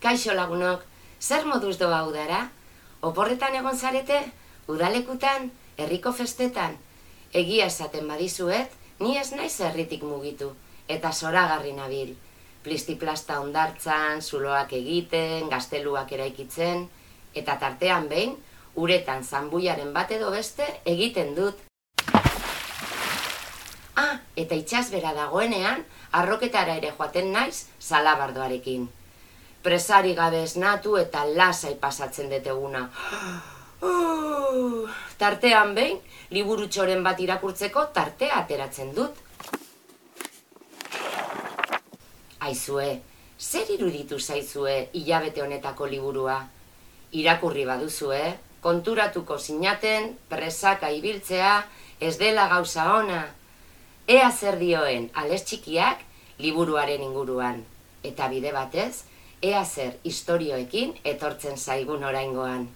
Kaixo lagunok, zer moduz doa udara? Oporretan egon zarete? Udalekutan? Herriko festetan? Egia esaten badizuet, ni ez naiz herritik mugitu, eta zoragarri nabil. Plistiplasta ondartzan, zuloak egiten, gazteluak eraikitzen, eta tartean behin, uretan zanbuiaren bat edo beste egiten dut. Ah, eta itxasbera dagoenean, arroketara ere joaten naiz, salabardoarekin. Presari gabe esnatu eta lasai pasatzen deteguna. Tartean behin, liburutxoren bat irakurtzeko tartea ateratzen dut. Aizue, zer iruditu zaizue hilabete honetako liburua? Irakurri baduzue, konturatuko sinaten, presaka ibiltzea, ez dela gauza ona. Ea zer dioen ales txikiak liburuaren inguruan. Eta bide batez, ea zer istorioekin etortzen zaigun oraingoan.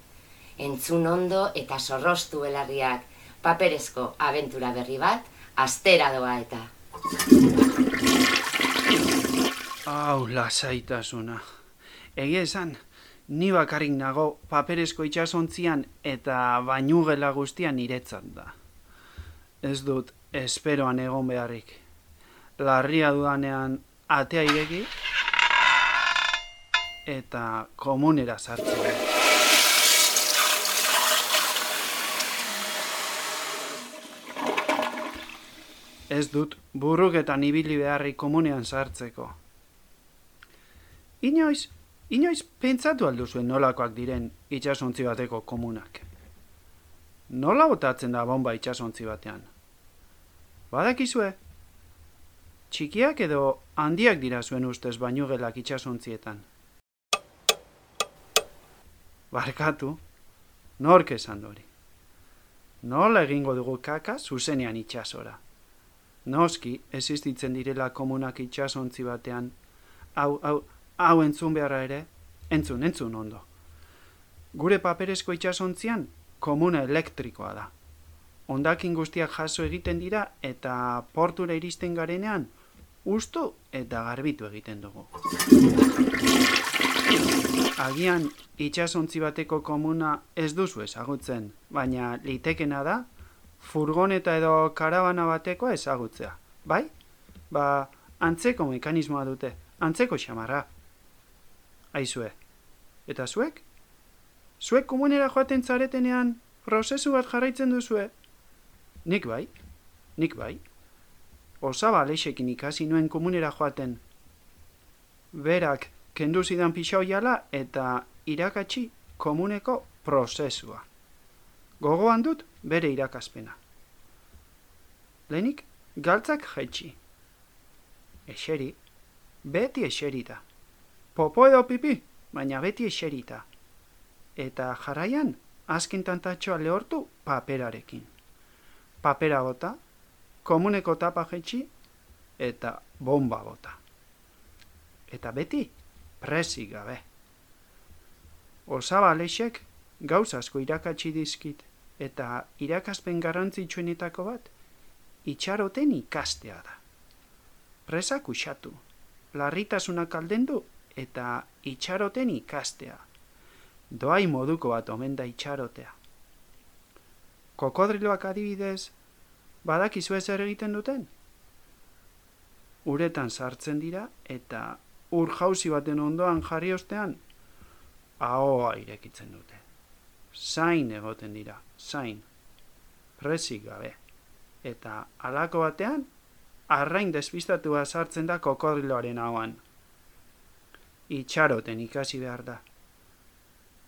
Entzun ondo eta sorrostu belarriak, paperezko abentura berri bat, astera doa eta. Hau, lasaitasuna. Egia esan, ni bakarrik nago paperezko itxasontzian eta bainugela guztian iretzat da. Ez dut, esperoan egon beharrik. Larria dudanean atea ireki eta komunera sartzen. Ez dut burruketan ibili beharri komunean sartzeko. Inoiz, inoiz pentsatu alduzuen nolakoak diren itxasontzi bateko komunak. Nola botatzen da bomba itxasontzi batean? Badakizue? Txikiak edo handiak dira zuen ustez bainugelak itxasontzietan. Barkatu, nork esan dori. Nola egingo dugu kaka zuzenean itxasora. Noski, existitzen direla komunak itxasontzi batean, hau, hau, hau entzun beharra ere, entzun, entzun ondo. Gure paperezko itxasontzian, komuna elektrikoa da. Ondakin guztiak jaso egiten dira eta portura iristen garenean, ustu eta garbitu egiten dugu. Agian itxasontzi bateko komuna ez duzu ezagutzen, baina litekena da furgoneta edo karabana batekoa ezagutzea. Bai? Ba, antzeko mekanismoa dute, antzeko xamarra. Aizue. Eta zuek? Zuek komunera joaten zaretenean prozesu bat jarraitzen duzue? Nik bai, nik bai. Osaba alexekin ikasi nuen komunera joaten. Berak kendu zidan pixau jala eta irakatsi komuneko prozesua. Gogoan dut bere irakazpena. Lehenik, galtzak jaitsi. Eseri, beti eserita. Popo edo pipi, baina beti eserita. Eta jarraian, azken tantatxoa lehortu paperarekin. Papera bota, komuneko tapa jaitsi, eta bomba bota. Eta beti, presik gabe. Osaba lexek, gauz asko irakatsi dizkit, eta irakaspen garrantzitsuenetako bat, itxaroten ikastea da. Presak usatu, larritasunak aldendu eta itxaroten ikastea. Doai moduko bat omen da itxarotea. Kokodriloak adibidez, badakizu ez egiten duten? Uretan sartzen dira eta ur jauzi baten ondoan jarri ostean, ahoa irekitzen dute. Zain egoten dira, zain, presik gabe. Eta alako batean, arrain despistatua sartzen da kokodriloaren hauan. Itxaroten ikasi behar da.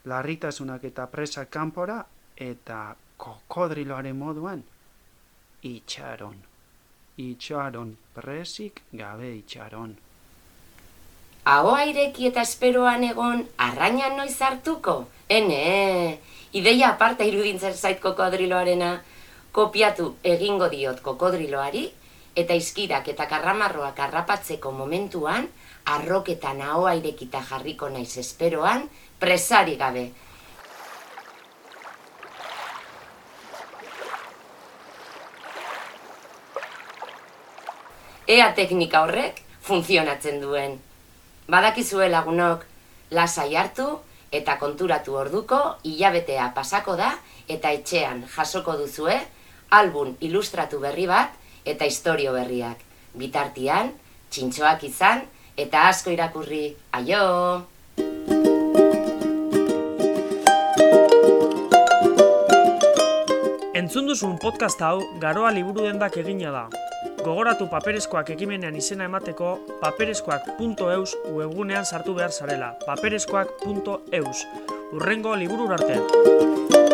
Larritasunak eta presa kanpora eta kokodriloaren moduan, itxaron. Itxaron, presik gabe itxaron. Ahoa ireki eta esperoan egon arrainan noiz hartuko? Ene, ideia aparta irudintzen zait kokodriloarena. Kopiatu egingo diot kokodriloari, eta izkirak eta karramarroak harrapatzeko momentuan, arroketan ahoa irekita jarriko naiz esperoan, presari gabe. Ea teknika horrek funtzionatzen duen. Badakizue lagunok, Lasai hartu eta konturatu orduko hilabetea pasako da eta etxean jasoko duzue album ilustratu berri bat eta istorio berriak. Bitartian, txintxoak izan eta asko irakurri. Aio! Entzun duzun podcast hau garoa liburu dendak egina da. Gogoratu paperezkoak ekimenean izena emateko paperezkoak.eus webgunean sartu behar zarela. paperezkoak.eus. Urrengo liburu arte.